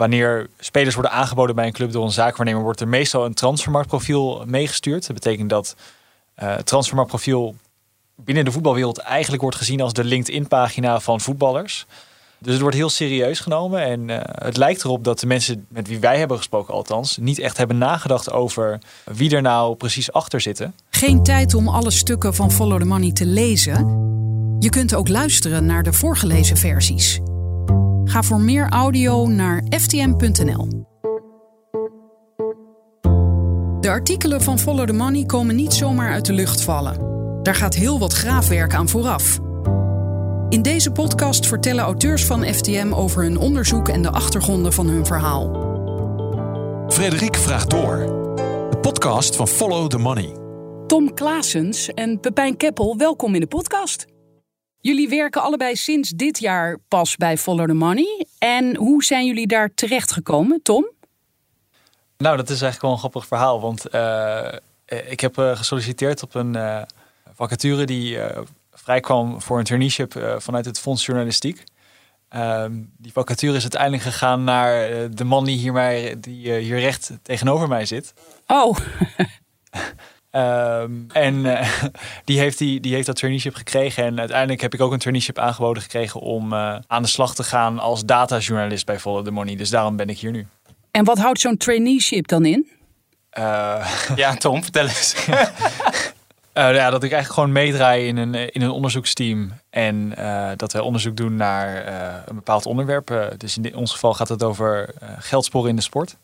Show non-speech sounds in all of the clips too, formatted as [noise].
wanneer spelers worden aangeboden bij een club door een zaakwaarnemer, wordt er meestal een transfermarktprofiel meegestuurd. Dat betekent dat uh, transfermarktprofiel binnen de voetbalwereld eigenlijk wordt gezien als de LinkedIn-pagina van voetballers. Dus het wordt heel serieus genomen. En uh, het lijkt erop dat de mensen met wie wij hebben gesproken, althans, niet echt hebben nagedacht over wie er nou precies achter zitten. Geen tijd om alle stukken van Follow the Money te lezen. Je kunt ook luisteren naar de voorgelezen versies. Ga voor meer audio naar ftm.nl. De artikelen van Follow the Money komen niet zomaar uit de lucht vallen. Daar gaat heel wat graafwerk aan vooraf. In deze podcast vertellen auteurs van FTM over hun onderzoek en de achtergronden van hun verhaal. Frederik vraagt door. De podcast van Follow the Money. Tom Klaasens en Pepijn Keppel, welkom in de podcast. Jullie werken allebei sinds dit jaar pas bij Follow the Money. En hoe zijn jullie daar terecht gekomen, Tom? Nou, dat is eigenlijk wel een grappig verhaal. Want uh, ik heb uh, gesolliciteerd op een uh, vacature die vrijkwam voor een traineeship vanuit het Fonds Journalistiek. Ehm, die vacature is uiteindelijk gegaan naar de man die hier, mij, die, hier recht tegenover mij zit. Oh. [laughs] Um, en uh, [laughs] die, heeft die, die heeft dat traineeship gekregen. En uiteindelijk heb ik ook een traineeship aangeboden gekregen om uh, aan de slag te gaan als datajournalist bij Follow the Money. Dus daarom ben ik hier nu. En wat houdt zo'n traineeship dan in? Uh, [laughs] ja, Tom, vertel eens. [laughs] ja, dat ik eigenlijk gewoon meedraai in een, in een onderzoeksteam. En dat wij onderzoek doen naar een bepaald onderwerp. dus in ons geval gaat het over geldsporen in de sport.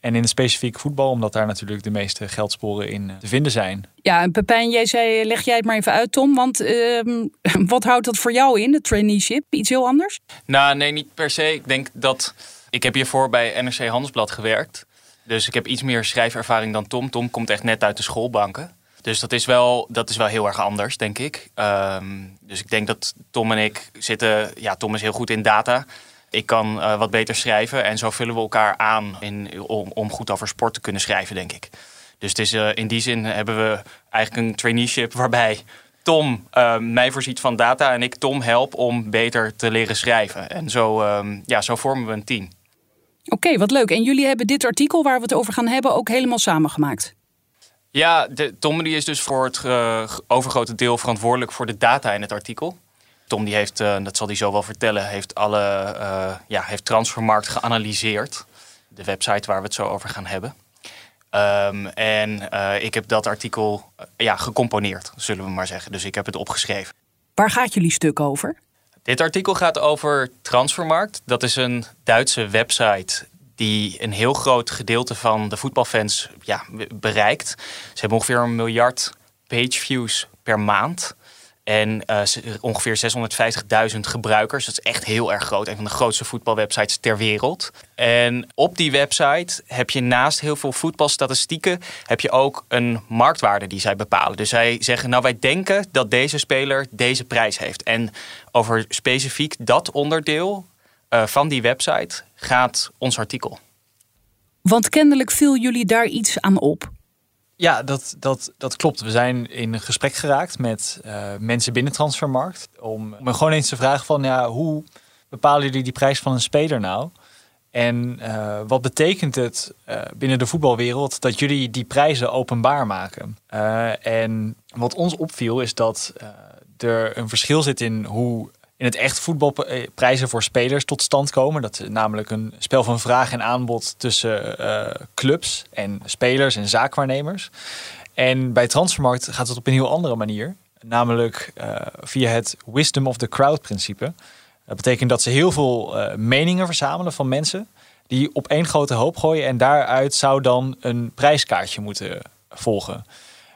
En in het specifiek voetbal, omdat daar natuurlijk de meeste geldsporen in te vinden zijn. Ja, en Pepijn, jij zei, leg jij het maar even uit, Tom. Want uh, [laughs] wat houdt dat voor jou in, de traineeship? Iets heel anders? Nou, nee, niet per se. Ik denk dat... Ik heb hiervoor bij NRC Handelsblad gewerkt. Dus ik heb iets meer schrijfervaring dan Tom. Tom komt echt net uit de schoolbanken. Dus dat is wel, dat is wel heel erg anders, denk ik. Um, dus ik denk dat Tom en ik zitten... Ja, Tom is heel goed in data... Ik kan uh, wat beter schrijven en zo vullen we elkaar aan in, om, om goed over sport te kunnen schrijven, denk ik. Dus het is, uh, in die zin hebben we eigenlijk een traineeship waarbij Tom uh, mij voorziet van data en ik Tom help om beter te leren schrijven. En zo, ja, zo vormen we een team. Oké, okay, wat leuk. En jullie hebben dit artikel waar we het over gaan hebben ook helemaal samengemaakt. Ja, de, Tom die is dus voor het overgrote deel verantwoordelijk voor de data in het artikel. Tom die heeft, uh, dat zal hij zo wel vertellen, heeft alle uh, ja, heeft Transfermarkt geanalyseerd. De website waar we het zo over gaan hebben. Um, en uh, ik heb dat artikel ja, gecomponeerd, zullen we maar zeggen. Dus ik heb het opgeschreven. Waar gaat jullie stuk over? Dit artikel gaat over Transfermarkt. Dat is een Duitse website die een heel groot gedeelte van de voetbalfans ja, bereikt. Ze hebben ongeveer een miljard pageviews per maand. En uh, ongeveer 650.000 gebruikers. Dat is echt heel erg groot. Een van de grootste voetbalwebsites ter wereld. En op die website heb je naast heel veel voetbalstatistieken... heb je ook een marktwaarde die zij bepalen. Dus zij zeggen, nou wij denken dat deze speler deze prijs heeft. En over specifiek dat onderdeel uh, van die website gaat ons artikel. Want kennelijk viel jullie daar iets aan op. Ja, dat, dat, dat klopt. We zijn in gesprek geraakt met uh, mensen binnen Transfermarkt. Om me gewoon eens te vragen van ja, hoe bepalen jullie die prijs van een speler nou? En uh, wat betekent het uh, binnen de voetbalwereld dat jullie die prijzen openbaar maken? en wat ons opviel is dat er een verschil zit in hoe in het echt voetbalprijzen voor spelers tot stand komen. Dat is namelijk een spel van vraag en aanbod tussen uh, clubs en spelers en zaakwaarnemers. En bij Transfermarkt gaat het op een heel andere manier. Namelijk uh, via het wisdom of the crowd principe. Dat betekent dat ze heel veel meningen verzamelen van mensen. Die op één grote hoop gooien. En daaruit zou dan een prijskaartje moeten volgen.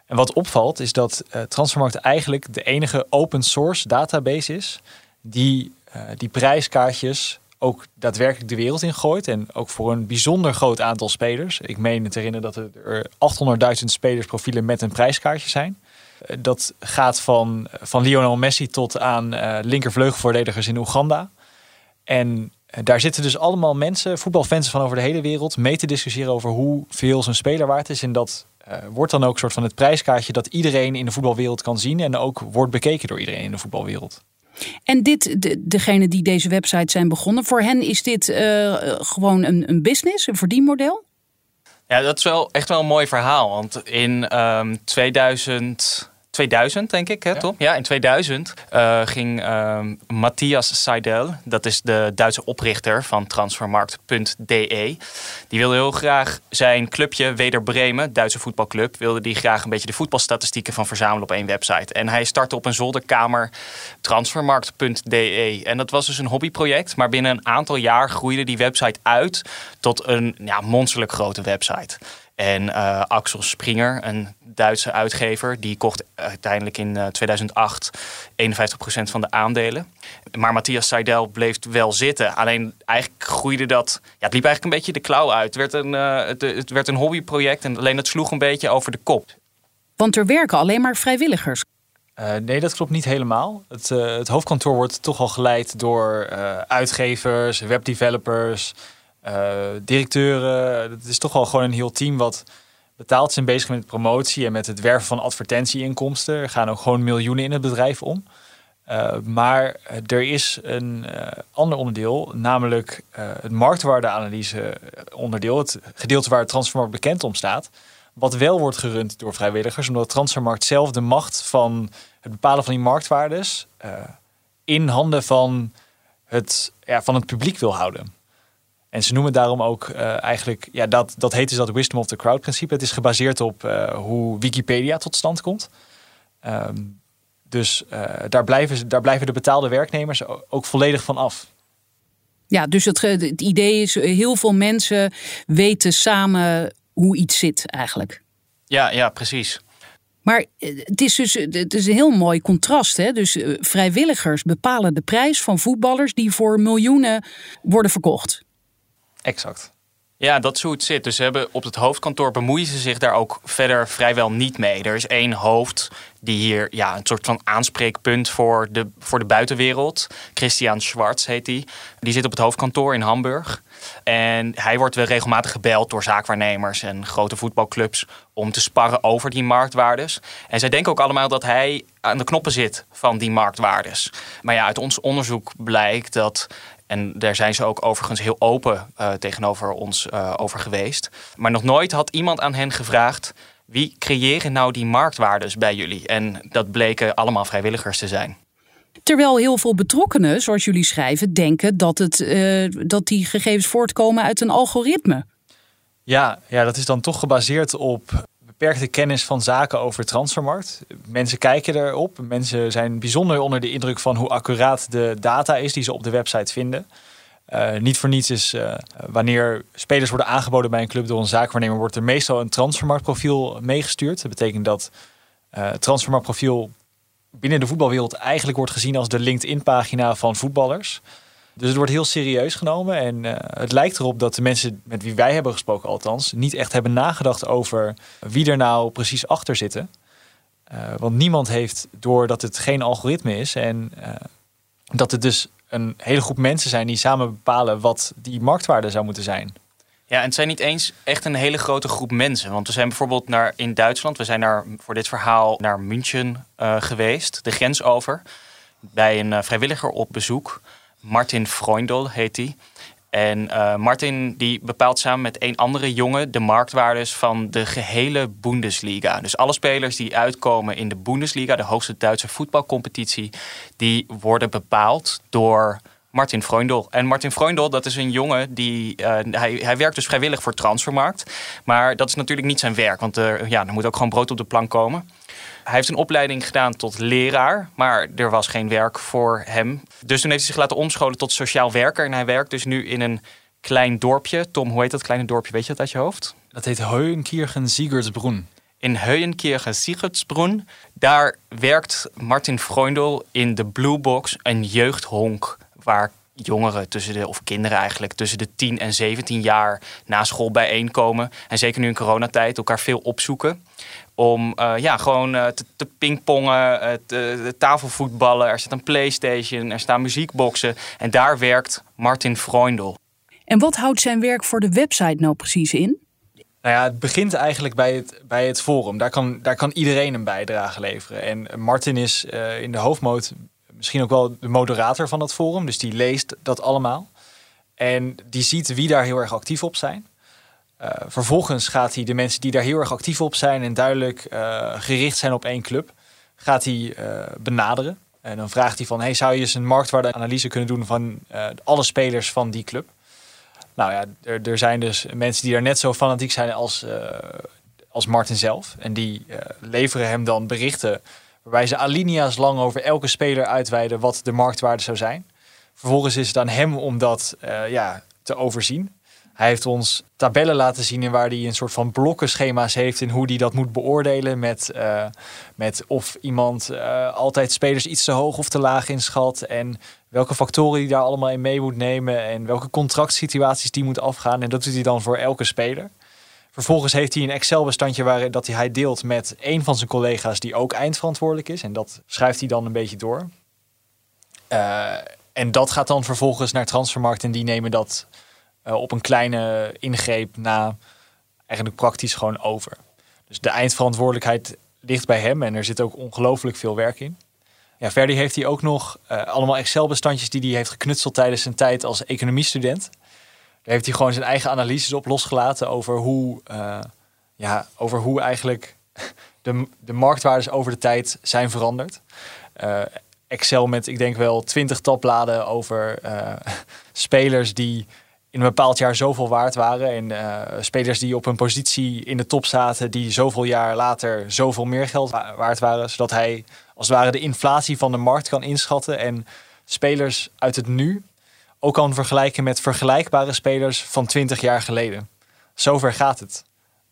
En wat opvalt is dat Transfermarkt eigenlijk de enige open source database is die uh, die prijskaartjes ook daadwerkelijk de wereld in gooit. En ook voor een bijzonder groot aantal spelers. Ik meen te herinneren dat er 800.000 spelersprofielen met een prijskaartje zijn. Uh, dat gaat van, van Lionel Messi tot aan uh, in Oeganda. En daar zitten dus allemaal mensen, voetbalfans van over de hele wereld, mee te discussiëren over hoeveel zo'n speler waard is. En dat wordt dan ook een soort van het prijskaartje dat iedereen in de voetbalwereld kan zien. En ook wordt bekeken door iedereen in de voetbalwereld. En dit, de, degene die deze website zijn begonnen, voor hen is dit uh, gewoon een, een business, een verdienmodel? Ja, dat is wel echt wel een mooi verhaal. Want in um, 2000 2000, denk ik, hè, ja. Tom? Ja, in 2000 uh, eh, ging uh, Matthias Seidel, dat is de Duitse oprichter van transfermarkt.de. Die wilde heel graag zijn clubje Weder Bremen, Duitse voetbalclub, wilde die graag een beetje de voetbalstatistieken van verzamelen op één website. En hij startte op een zolderkamer transfermarkt.de. En dat was dus een hobbyproject, maar binnen een aantal jaar groeide die website uit tot een ja, monsterlijk grote website. En uh, Axel Springer, een Duitse uitgever, die kocht uiteindelijk in 2008 51% van de aandelen. Maar Matthias Seidel bleef wel zitten. Alleen eigenlijk groeide dat. Ja, het liep eigenlijk een beetje de klauw uit. Het werd een, uh, het, het werd een hobbyproject en alleen het sloeg een beetje over de kop. Want er werken alleen maar vrijwilligers. Uh, nee, dat klopt niet helemaal. Het, uh, het, hoofdkantoor wordt toch al geleid door uitgevers, webdevelopers, directeuren. Het is toch al gewoon een heel team wat betaald zijn bezig met promotie en met het werven van advertentieinkomsten. Er gaan ook gewoon miljoenen in het bedrijf om. Uh, maar er is een uh, ander onderdeel, namelijk uh, het marktwaardeanalyse onderdeel, het gedeelte waar Transfermarkt bekend om staat, wat wel wordt gerund door vrijwilligers, omdat Transfermarkt zelf de macht van het bepalen van die marktwaardes in handen van het, ja, van het publiek wil houden. En ze noemen daarom ook uh, eigenlijk, ja, dat, dat heet dus dat wisdom of the crowd principe. Het is gebaseerd op uh, hoe Wikipedia tot stand komt. Um, dus uh, daar, blijven, daar blijven de betaalde werknemers ook volledig van af. Ja, dus het, het idee is, heel veel mensen weten samen hoe iets zit eigenlijk. Ja, ja, precies. Maar het is dus het is een heel mooi contrast. Hè? Dus vrijwilligers bepalen de prijs van voetballers die voor miljoenen worden verkocht. Exact. Ja, dat is hoe het zit. Dus ze hebben op het hoofdkantoor bemoeien ze zich daar ook verder vrijwel niet mee. Er is één hoofd die hier ja, een soort van aanspreekpunt voor de, voor de buitenwereld. Christian Schwartz heet die. Die zit op het hoofdkantoor in Hamburg. En hij wordt weer regelmatig gebeld door zaakwaarnemers en grote voetbalclubs om te sparren over die marktwaardes. En zij denken ook allemaal dat hij aan de knoppen zit van die marktwaardes. Maar ja, uit ons onderzoek blijkt dat en daar zijn ze ook overigens heel open uh, tegenover ons uh, over geweest. Maar nog nooit had iemand aan hen gevraagd: wie creëren nou die marktwaardes bij jullie? En dat bleken allemaal vrijwilligers te zijn. Terwijl heel veel betrokkenen, zoals jullie schrijven, denken dat, het, uh, dat die gegevens voortkomen uit een algoritme. Ja, ja, dat is dan toch gebaseerd op beperkte kennis van zaken over transfermarkt. Mensen kijken erop. Mensen zijn bijzonder onder de indruk van hoe accuraat de data is die ze op de website vinden. Uh, niet voor niets is uh, wanneer spelers worden aangeboden bij een club door een zaakwaarnemer, wordt er meestal een transfermarktprofiel meegestuurd. Dat betekent dat uh, transfermarktprofiel binnen de voetbalwereld eigenlijk wordt gezien als de LinkedIn-pagina van voetballers. Dus het wordt heel serieus genomen. En uh, het lijkt erop dat de mensen met wie wij hebben gesproken, althans, niet echt hebben nagedacht over wie er nou precies achter zitten. Uh, want niemand heeft door dat het geen algoritme is en uh, dat het dus een hele groep mensen zijn die samen bepalen wat die marktwaarde zou moeten zijn. Ja, en het zijn niet eens echt een hele grote groep mensen. Want we zijn bijvoorbeeld naar, in Duitsland, we zijn naar, voor dit verhaal naar München geweest, de grens over, bij een vrijwilliger op bezoek. Martin Freundel heet hij. En uh, Martin die bepaalt samen met een andere jongen de marktwaardes van de gehele Bundesliga. Dus alle spelers die uitkomen in de Bundesliga, de hoogste Duitse voetbalcompetitie, die worden bepaald door Martin Freundel. En Martin Freundel, dat is een jongen die. Uh, hij, hij werkt dus vrijwillig voor Transfermarkt. Maar dat is natuurlijk niet zijn werk, want ja, er moet ook gewoon brood op de plank komen. Hij heeft een opleiding gedaan tot leraar, maar er was geen werk voor hem. Dus toen heeft hij zich laten omscholen tot sociaal werker. En hij werkt dus nu in een klein dorpje. Tom, hoe heet dat kleine dorpje? Weet je dat uit je hoofd? Dat heet Heuenkirchen Sigurdsbrunn. In Heuenkirchen Sigurdsbrunn. Daar werkt Martin Freundel in de Blue Box, een jeugdhonk waar jongeren tussen de, of kinderen eigenlijk, tussen de 10 en 17 jaar na school bijeenkomen. En zeker nu in coronatijd elkaar veel opzoeken om uh, ja, gewoon uh, te, te pingpongen, uh, te, tafelvoetballen. Er staat een Playstation, er staan muziekboxen. En daar werkt Martin Freundel. En wat houdt zijn werk voor de website nou precies in? Nou ja, het begint eigenlijk bij het, bij het forum. Daar kan, daar kan iedereen een bijdrage leveren. En Martin is in de hoofdmoot misschien ook wel de moderator van dat forum. Dus die leest dat allemaal. En die ziet wie daar heel erg actief op zijn. Uh, vervolgens gaat hij de mensen die daar heel erg actief op zijn en duidelijk uh, gericht zijn op één club, gaat hij uh, benaderen. En dan vraagt hij van, hey, zou je eens een marktwaardeanalyse kunnen doen van alle spelers van die club? Nou ja, er, er, zijn dus mensen die daar net zo fanatiek zijn als, als Martin zelf. En die leveren hem dan berichten waarbij ze alinea's lang over elke speler uitweiden wat de marktwaarde zou zijn. Vervolgens is het aan hem om dat ja, te overzien. Hij heeft ons tabellen laten zien in waar hij een soort van blokkenschema's heeft in hoe hij dat moet beoordelen. Met, uh, met of iemand uh, altijd spelers iets te hoog of te laag inschat. En welke factoren hij daar allemaal in mee moet nemen. En welke contractsituaties die moet afgaan. En dat doet hij dan voor elke speler. Vervolgens heeft hij een Excel-bestandje waar dat hij deelt met een van zijn collega's die ook eindverantwoordelijk is. En dat schrijft hij dan een beetje door. Uh, en dat gaat dan vervolgens naar Transfermarkt en die nemen dat uh, op een kleine ingreep na eigenlijk praktisch gewoon over. Dus de eindverantwoordelijkheid ligt bij hem en er zit ook ongelooflijk veel werk in. Ja, verder heeft hij ook nog uh, allemaal Excel-bestandjes die hij heeft geknutseld tijdens zijn tijd als economiestudent. Daar heeft hij gewoon zijn eigen analyses op losgelaten over hoe, uh, ja, over hoe eigenlijk de, de marktwaardes over de tijd zijn veranderd. Excel met, ik denk wel, twintig tabbladen over spelers die in een bepaald jaar zoveel waard waren. En spelers die op een positie in de top zaten, die zoveel jaar later zoveel meer geld waard waren. Zodat hij als het ware de inflatie van de markt kan inschatten. En spelers uit het nu ook kan vergelijken met vergelijkbare spelers van 20 jaar geleden. Zover gaat het.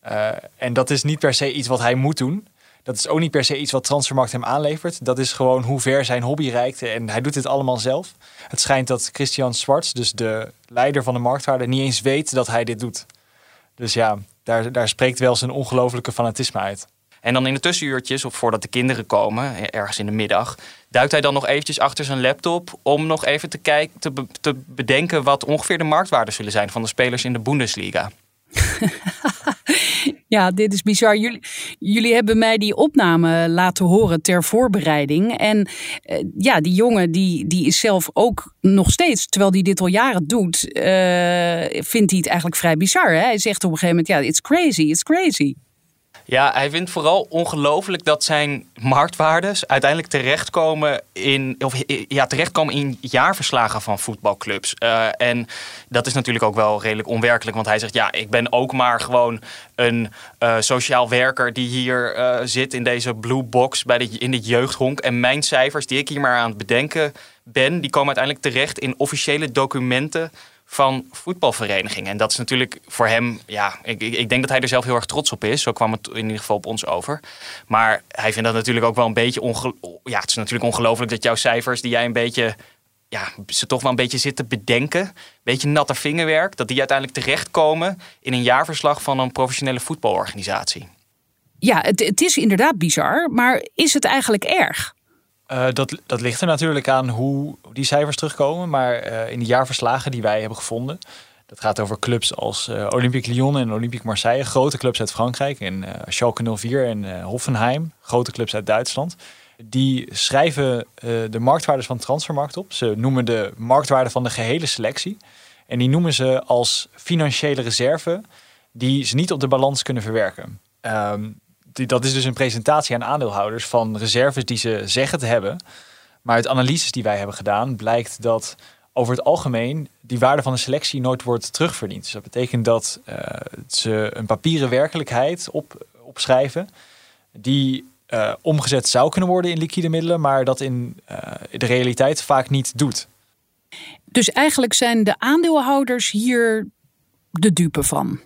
Uh, en dat is niet per se iets wat hij moet doen. Dat is ook niet per se iets wat Transfermarkt hem aanlevert. Dat is gewoon hoe ver zijn hobby reikt. En hij doet dit allemaal zelf. Het schijnt dat Christian Schwartz, dus de leider van de marktwaarde, niet eens weet dat hij dit doet. Dus ja, daar, daar spreekt wel zijn ongelofelijke fanatisme uit. En dan in de tussenuurtjes, of voordat de kinderen komen, ergens in de middag, duikt hij dan nog eventjes achter zijn laptop om nog even te, kijken, te, te bedenken wat ongeveer de marktwaarden zullen zijn van de spelers in de Bundesliga. [laughs] ja, dit is bizar. Jullie, jullie hebben mij die opname laten horen ter voorbereiding. En uh, ja, die jongen die, die is zelf ook nog steeds, terwijl hij dit al jaren doet, uh, vindt hij het eigenlijk vrij bizar. Hè? Hij zegt op een gegeven moment, ja, it's crazy, it's crazy. Ja, hij vindt vooral ongelooflijk dat zijn marktwaardes uiteindelijk terechtkomen in, of, ja, terechtkomen in jaarverslagen van voetbalclubs. Uh, en dat is natuurlijk ook wel redelijk onwerkelijk, want hij zegt: Ja, ik ben ook maar gewoon een uh, sociaal werker die hier zit in deze blue box bij de, in dit jeugdhonk. En mijn cijfers die ik hier maar aan het bedenken ben, die komen uiteindelijk terecht in officiële documenten van voetbalverenigingen. En dat is natuurlijk voor hem, ja, ik, ik denk dat hij er zelf heel erg trots op is. Zo kwam het in ieder geval op ons over. Maar hij vindt dat natuurlijk ook wel een beetje. Ja, het is natuurlijk ongelooflijk dat jouw cijfers, die jij een beetje, ja, ze toch wel een beetje zitten bedenken, een beetje natte vingerwerk, dat die uiteindelijk terechtkomen in een jaarverslag van een professionele voetbalorganisatie. Ja, het, het is inderdaad bizar, maar is het eigenlijk erg? Uh, dat, dat ligt er natuurlijk aan hoe die cijfers terugkomen. Maar uh, in de jaarverslagen die wij hebben gevonden. Dat gaat over clubs als uh, Olympique Lyon en Olympique Marseille. Grote clubs uit Frankrijk. En Schalke 04 en Hoffenheim. Grote clubs uit Duitsland. Die schrijven de marktwaardes van de transfermarkt op. Ze noemen de marktwaarde van de gehele selectie. En die noemen ze als financiële reserve die ze niet op de balans kunnen verwerken. Um, dat is dus een presentatie aan aandeelhouders van reserves die ze zeggen te hebben. Maar uit analyses die wij hebben gedaan blijkt dat over het algemeen die waarde van de selectie nooit wordt terugverdiend. Dus dat betekent dat uh, ze een papieren werkelijkheid op, opschrijven die uh, omgezet zou kunnen worden in liquide middelen, maar dat in uh, de realiteit vaak niet doet. Dus eigenlijk zijn de aandeelhouders hier de dupe van.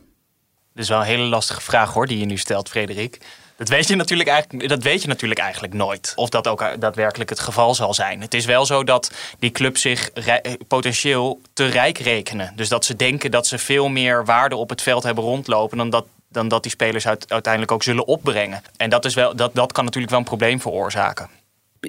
Dat is wel een hele lastige vraag hoor, die je nu stelt, Frederik. Dat weet, je natuurlijk eigenlijk, dat weet je natuurlijk eigenlijk nooit. Of dat ook daadwerkelijk het geval zal zijn. Het is wel zo dat die clubs zich potentieel te rijk rekenen. Dus dat ze denken dat ze veel meer waarde op het veld hebben rondlopen dan dat, dan dat die spelers uiteindelijk ook zullen opbrengen. En dat, is wel, dat, dat kan natuurlijk wel een probleem veroorzaken.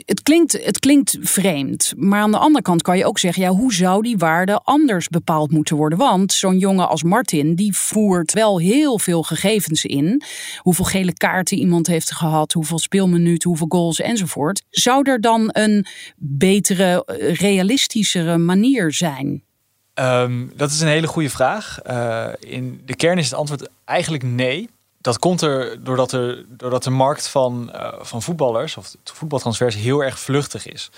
Het klinkt, het klinkt vreemd. Maar aan de andere kant kan je ook zeggen: ja, hoe zou die waarde anders bepaald moeten worden? Want zo'n jongen als Martin, die voert wel heel veel gegevens in. Hoeveel gele kaarten iemand heeft gehad, hoeveel speelminuten, hoeveel goals enzovoort. Zou er dan een betere, realistischere manier zijn? Ehm, dat is een hele goede vraag. Uh, in de kern is het antwoord eigenlijk nee. Dat komt er doordat, er, doordat de markt van, uh, van voetballers of voetbaltransfers heel erg vluchtig is.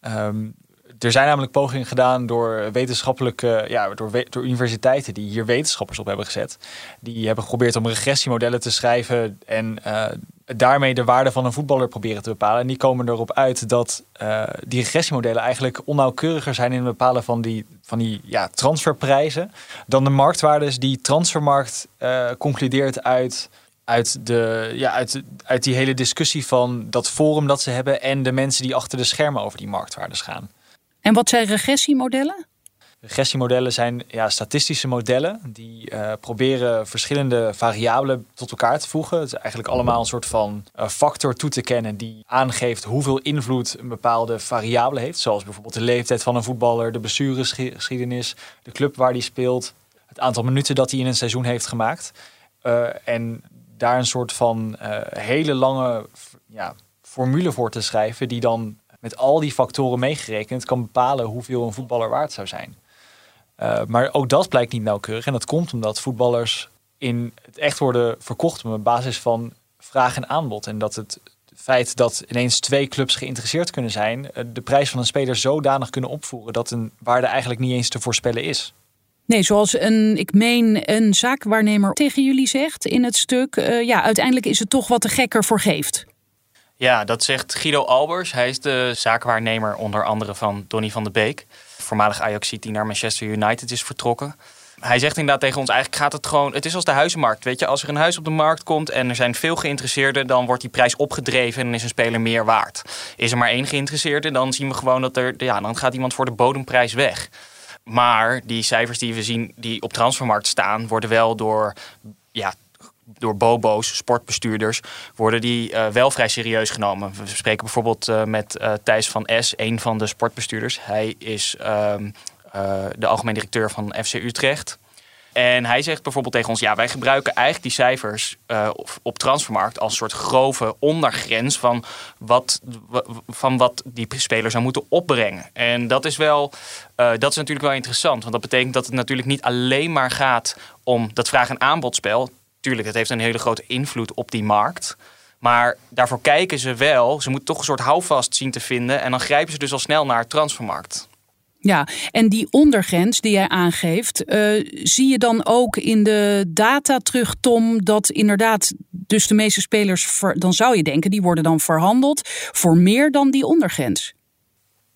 Um, er zijn namelijk pogingen gedaan door wetenschappelijke, ja, door, door universiteiten die hier wetenschappers op hebben gezet. Die hebben geprobeerd om regressiemodellen te schrijven en uh, daarmee de waarde van een voetballer proberen te bepalen. En die komen erop uit dat uh, die regressiemodellen eigenlijk onnauwkeuriger zijn in het bepalen van die, van die ja, transferprijzen dan de marktwaardes die transfermarkt uh, concludeert uit uit, de, ja, uit, uit die hele discussie van dat forum dat ze hebben en de mensen die achter de schermen over die marktwaardes gaan. En wat zijn regressiemodellen? Regressiemodellen zijn ja, statistische modellen die uh, proberen verschillende variabelen tot elkaar te voegen. Het is eigenlijk allemaal een soort van uh, factor toe te kennen die aangeeft hoeveel invloed een bepaalde variabele heeft. Zoals bijvoorbeeld de leeftijd van een voetballer, de blessuregeschiedenis, de club waar die speelt, het aantal minuten dat hij in een seizoen heeft gemaakt. Uh, en daar een soort van hele lange ja, formule voor te schrijven die dan met al die factoren meegerekend kan bepalen hoeveel een voetballer waard zou zijn. Uh, maar ook dat blijkt niet nauwkeurig. En dat komt omdat voetballers in het echt worden verkocht op basis van vraag en aanbod. En dat het feit dat ineens twee clubs geïnteresseerd kunnen zijn, eh, de prijs van een speler zodanig kunnen opvoeren dat een waarde eigenlijk niet eens te voorspellen is. Nee, zoals een, ik meen, een zaakwaarnemer tegen jullie zegt in het stuk. Uh, ja, uiteindelijk is het toch wat de gekker voor geeft. Ja, dat zegt Guido Albers. Hij is de zaakwaarnemer onder andere van Donny van de Beek. Voormalig Ajax die naar Manchester United is vertrokken. Hij zegt inderdaad tegen ons, eigenlijk gaat het gewoon... Het is als de huizenmarkt, weet je. Als er een huis op de markt komt en er zijn veel geïnteresseerden... dan wordt die prijs opgedreven en is een speler meer waard. Is er maar één geïnteresseerde, dan zien we gewoon dat er... Ja, dan gaat iemand voor de bodemprijs weg. Maar die cijfers die we zien die op transfermarkt staan... worden wel door ja, door bobo's, sportbestuurders, worden die uh, wel vrij serieus genomen. We spreken bijvoorbeeld uh, met uh, Thijs van S, een van de sportbestuurders. Hij is ehm, de algemeen directeur van FC Utrecht. En hij zegt bijvoorbeeld tegen ons: ja, wij gebruiken eigenlijk die cijfers op transfermarkt als een soort grove ondergrens van wat, van wat die speler zou moeten opbrengen. En dat is wel, dat is natuurlijk wel interessant, want dat betekent dat het natuurlijk niet alleen maar gaat om dat vraag- en aanbodspel tuurlijk, het heeft een hele grote invloed op die markt. Maar daarvoor kijken ze wel. Ze moeten toch een soort houvast zien te vinden. En dan grijpen ze dus al snel naar transfermarkt. Ja, en die ondergrens die jij aangeeft, uh, zie je dan ook in de data terug, Tom, dat inderdaad dus de meeste spelers, dan zou je denken, die worden dan verhandeld voor meer dan die ondergrens.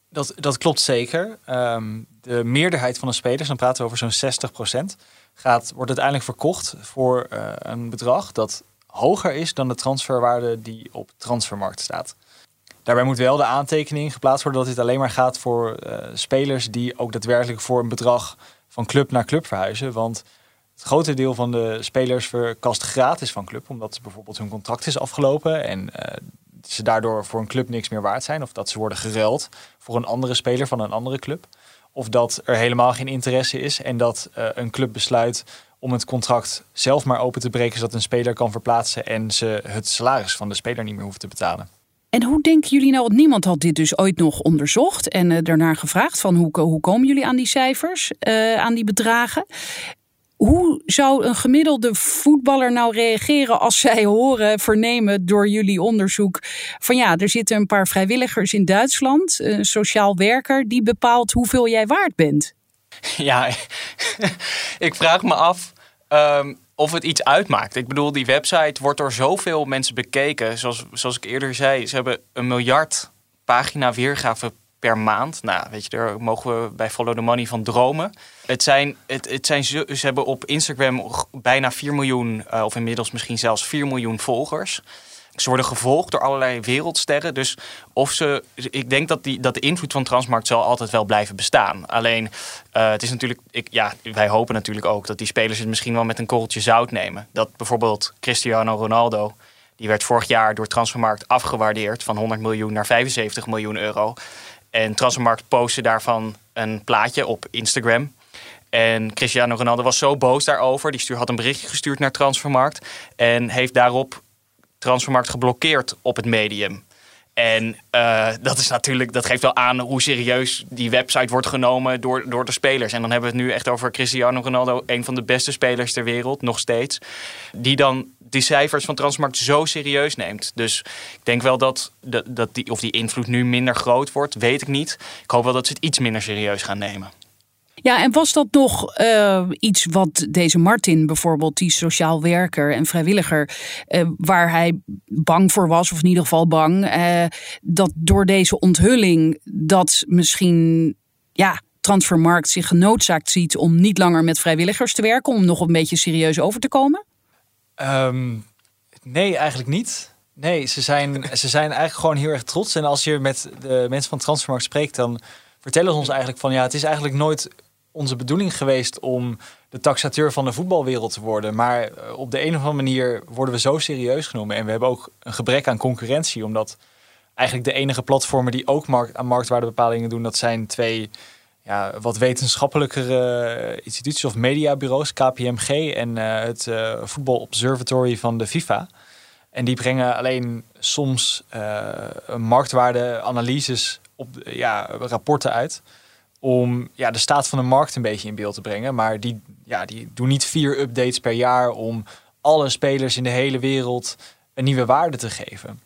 Dat, dat klopt zeker. Um, de meerderheid van de spelers, dan praten we over zo'n 60 procent, gaat, wordt uiteindelijk verkocht voor uh, een bedrag dat hoger is dan de transferwaarde die op transfermarkt staat. Daarbij moet wel de aantekening geplaatst worden dat dit alleen maar gaat voor uh, spelers die ook daadwerkelijk voor een bedrag van club naar club verhuizen. Want het grote deel van de spelers verkast gratis van club, omdat bijvoorbeeld hun contract is afgelopen en uh, ze daardoor voor een club niks meer waard zijn. Of dat ze worden geruild voor een andere speler van een andere club. Of dat er helemaal geen interesse is en dat uh, een club besluit om het contract zelf maar open te breken, zodat een speler kan verplaatsen en ze het salaris van de speler niet meer hoeft te betalen. En hoe denken jullie nou, want niemand had dit dus ooit nog onderzocht en uh, gevraagd van hoe, hoe komen jullie aan die cijfers, uh, aan die bedragen? Hoe zou een gemiddelde voetballer nou reageren als zij horen, vernemen door jullie onderzoek van ja, er zitten een paar vrijwilligers in Duitsland, een sociaal werker, die bepaalt hoeveel jij waard bent? Ja, [laughs] ik vraag me af um, of het iets uitmaakt. Ik bedoel, die website wordt door zoveel mensen bekeken. Zoals, zoals ik eerder zei, ze hebben een miljard pagina weergave per maand. Nou, weet je, daar mogen we bij Follow the Money van dromen. Het zijn, het, het zijn, ze hebben op Instagram bijna 4 miljoen, uh, of inmiddels misschien zelfs 4 miljoen volgers. Ze worden gevolgd door allerlei wereldsterren. Dus of ze. Ik denk dat, die, dat de invloed van Transmarkt zal altijd wel blijven bestaan. Alleen, uh, het is natuurlijk. Ik, ja, wij hopen natuurlijk ook dat die spelers het misschien wel met een korreltje zout nemen. Dat bijvoorbeeld Cristiano Ronaldo Die werd vorig jaar door Transfermarkt afgewaardeerd van 100 miljoen naar 75 miljoen euro. En Transfermarkt postte daarvan een plaatje op Instagram. En Cristiano Ronaldo was zo boos daarover. Die stuur, had een berichtje gestuurd naar Transfermarkt. En heeft daarop Transfermarkt geblokkeerd op het medium. En uh, dat is natuurlijk, dat geeft wel aan hoe serieus die website wordt genomen door, door de spelers. En dan hebben we het nu echt over Cristiano Ronaldo, een van de beste spelers ter wereld, nog steeds. Die dan die cijfers van Transmarkt zo serieus neemt. Dus ik denk wel dat, dat, dat die, of die invloed nu minder groot wordt, weet ik niet. Ik hoop wel dat ze het iets minder serieus gaan nemen. Ja, en was dat nog uh, iets wat deze Martin bijvoorbeeld, die sociaal werker en vrijwilliger, uh, waar hij bang voor was, of in ieder geval bang, uh, dat door deze onthulling dat misschien, ja, Transfermarkt zich genoodzaakt ziet om niet langer met vrijwilligers te werken, om nog een beetje serieus over te komen? Um, nee, eigenlijk niet. Nee, ze zijn, ze zijn eigenlijk gewoon heel erg trots. En als je met de mensen van Transfermarkt spreekt, dan vertellen ze ons eigenlijk van ja, het is eigenlijk nooit onze bedoeling geweest om de taxateur van de voetbalwereld te worden. Maar eh, op de een of andere manier worden we zo serieus genomen. En we hebben ook een gebrek aan concurrentie, omdat eigenlijk de enige platformen die ook markt, aan marktwaardebepalingen doen, dat zijn twee ja, wat wetenschappelijkere eh, instituties of mediabureaus, KPMG en uh, het uh, Voetbal Observatory van de FIFA. En die brengen alleen soms uh, marktwaardeanalyses op ja, rapporten uit om ja, de staat van de markt een beetje in beeld te brengen. Maar die, ja, die doen niet vier updates per jaar om alle spelers in de hele wereld een nieuwe waarde te geven.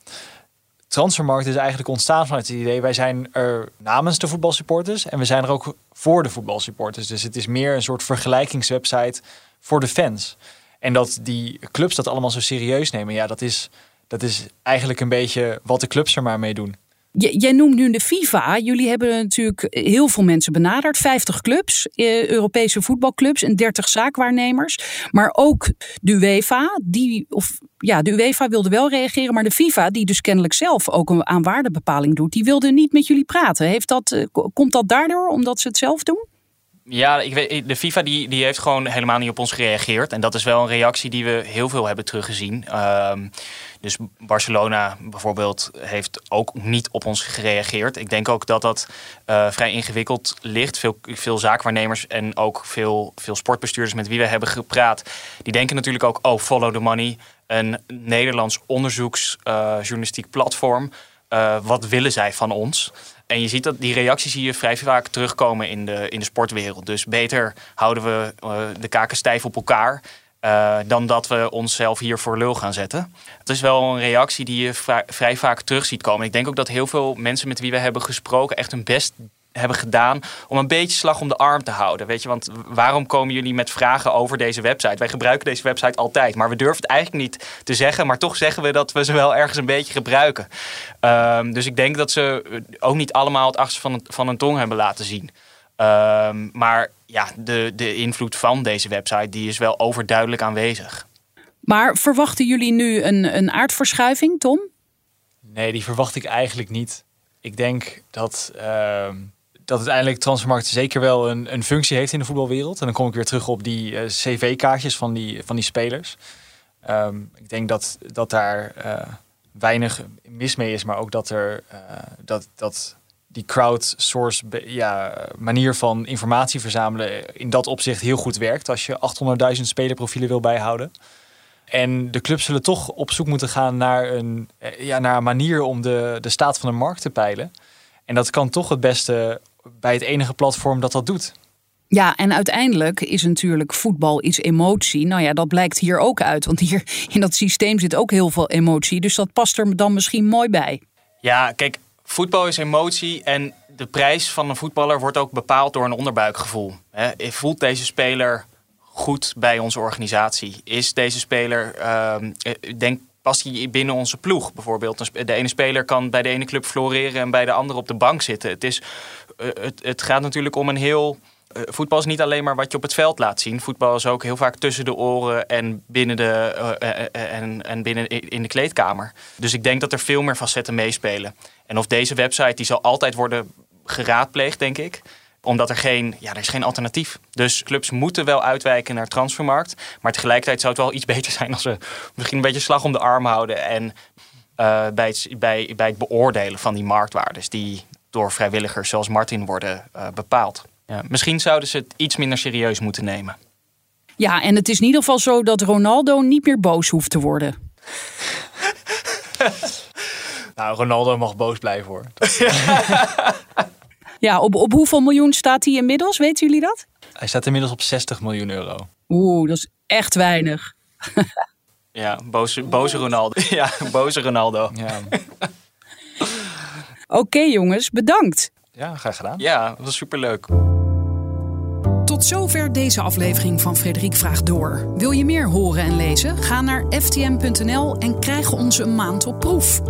Transfermarkt is eigenlijk ontstaan vanuit het idee, wij zijn er namens de voetbalsupporters en we zijn er ook voor de voetbalsupporters. Dus het is meer een soort vergelijkingswebsite voor de fans. En dat die clubs dat allemaal zo serieus nemen, ja, dat is, dat is eigenlijk een beetje wat de clubs er maar mee doen. Jij noemt nu de FIFA. Jullie hebben natuurlijk heel veel mensen benaderd. 50 clubs, eh, Europese voetbalclubs en 30 zaakwaarnemers. Maar ook de UEFA, die, of ja, de UEFA wilde wel reageren, maar de FIFA, die dus kennelijk zelf ook een aanwaardebepaling doet, die wilde niet met jullie praten. Heeft dat, eh, komt dat daardoor omdat ze het zelf doen? Ja, ik weet, de FIFA die, die heeft gewoon helemaal niet op ons gereageerd. En dat is wel een reactie die we heel veel hebben teruggezien. Um, dus Barcelona bijvoorbeeld heeft ook niet op ons gereageerd. Ik denk ook dat dat uh, vrij ingewikkeld ligt. Veel, veel zaakwaarnemers en ook veel, veel sportbestuurders met wie we hebben gepraat... die denken natuurlijk ook, oh, follow the money. Een Nederlands onderzoeksjournalistiek platform. Uh, wat willen zij van ons? En je ziet dat die reacties je vrij vaak terugkomen in de, in de sportwereld. Dus beter houden we uh, de kaken stijf op elkaar. Uh, dan dat we onszelf hier voor lul gaan zetten. Het is wel een reactie die je vrij, vaak terug ziet komen. Ik denk ook dat heel veel mensen met wie we hebben gesproken echt hun best hebben gedaan om een beetje slag om de arm te houden. Weet je, want waarom komen jullie met vragen over deze website? Wij gebruiken deze website altijd, maar we durven het eigenlijk niet te zeggen. Maar toch zeggen we dat we ze wel ergens een beetje gebruiken. Um, dus ik denk dat ze ook niet allemaal het achterste van, van een tong hebben laten zien. Um, maar ja, de, de invloed van deze website die is wel overduidelijk aanwezig. Maar verwachten jullie nu een, een aardverschuiving, Tom? Nee, die verwacht ik eigenlijk niet. Ik denk dat uh, dat uiteindelijk transfermarkt zeker wel een, een functie heeft in de voetbalwereld. En dan kom ik weer terug op die uh, cv-kaartjes van die, van die spelers. Um, ik denk dat, dat daar uh, weinig mis mee is, maar ook dat er uh, dat, dat die crowdsource ja, manier van informatie verzamelen in dat opzicht heel goed werkt als je 800.000 spelerprofielen wil bijhouden. En de clubs zullen toch op zoek moeten gaan naar een, ja, naar een manier om de, de staat van de markt te peilen. En dat kan toch het beste bij het enige platform dat dat doet. Ja, en uiteindelijk is natuurlijk voetbal iets emotie. Nou ja, dat blijkt hier ook uit. Want hier in dat systeem zit ook heel veel emotie. Dus dat past er dan misschien mooi bij. Ja, kijk, voetbal is emotie. En de prijs van een voetballer wordt ook bepaald door een onderbuikgevoel. Voelt deze speler goed bij onze organisatie? Is deze speler, uh, denk, past hij binnen onze ploeg bijvoorbeeld? De ene speler kan bij de ene club floreren en bij de andere op de bank zitten. Het, is, uh, het, het gaat natuurlijk om een heel uh, voetbal is niet alleen maar wat je op het veld laat zien. Voetbal is ook heel vaak tussen de oren en binnen, de, uh, en, en binnen in de kleedkamer. Dus ik denk dat er veel meer facetten meespelen. En of deze website, die zal altijd worden geraadpleegd, denk ik. Omdat er geen, ja, er is geen alternatief. Dus clubs moeten wel uitwijken naar transfermarkt. Maar tegelijkertijd zou het wel iets [laughs] beter zijn als ze misschien een beetje slag om de arm houden. En uh, bij, het, bij, bij het beoordelen van die marktwaardes die door vrijwilligers zoals Martin worden uh, bepaald. Ja, misschien zouden ze het iets minder serieus moeten nemen. Ja, en het is in ieder geval zo dat Ronaldo niet meer boos hoeft te worden. [laughs] nou, Ronaldo mag boos blijven hoor. [laughs] ja, op, op hoeveel miljoen staat hij inmiddels? Weten jullie dat? Hij staat inmiddels op 60 miljoen euro. Oeh, dat is echt weinig. [laughs] ja, boze, boze Ronaldo. [laughs] Ja, boze Ronaldo. Ja. [laughs] Oké jongens, bedankt. Ja, graag gedaan. Ja, dat was superleuk. Tot zover deze aflevering van Frederik Vraagt Door. Wil je meer horen en lezen? Ga naar ftm.nl en krijg ons een maand op proef.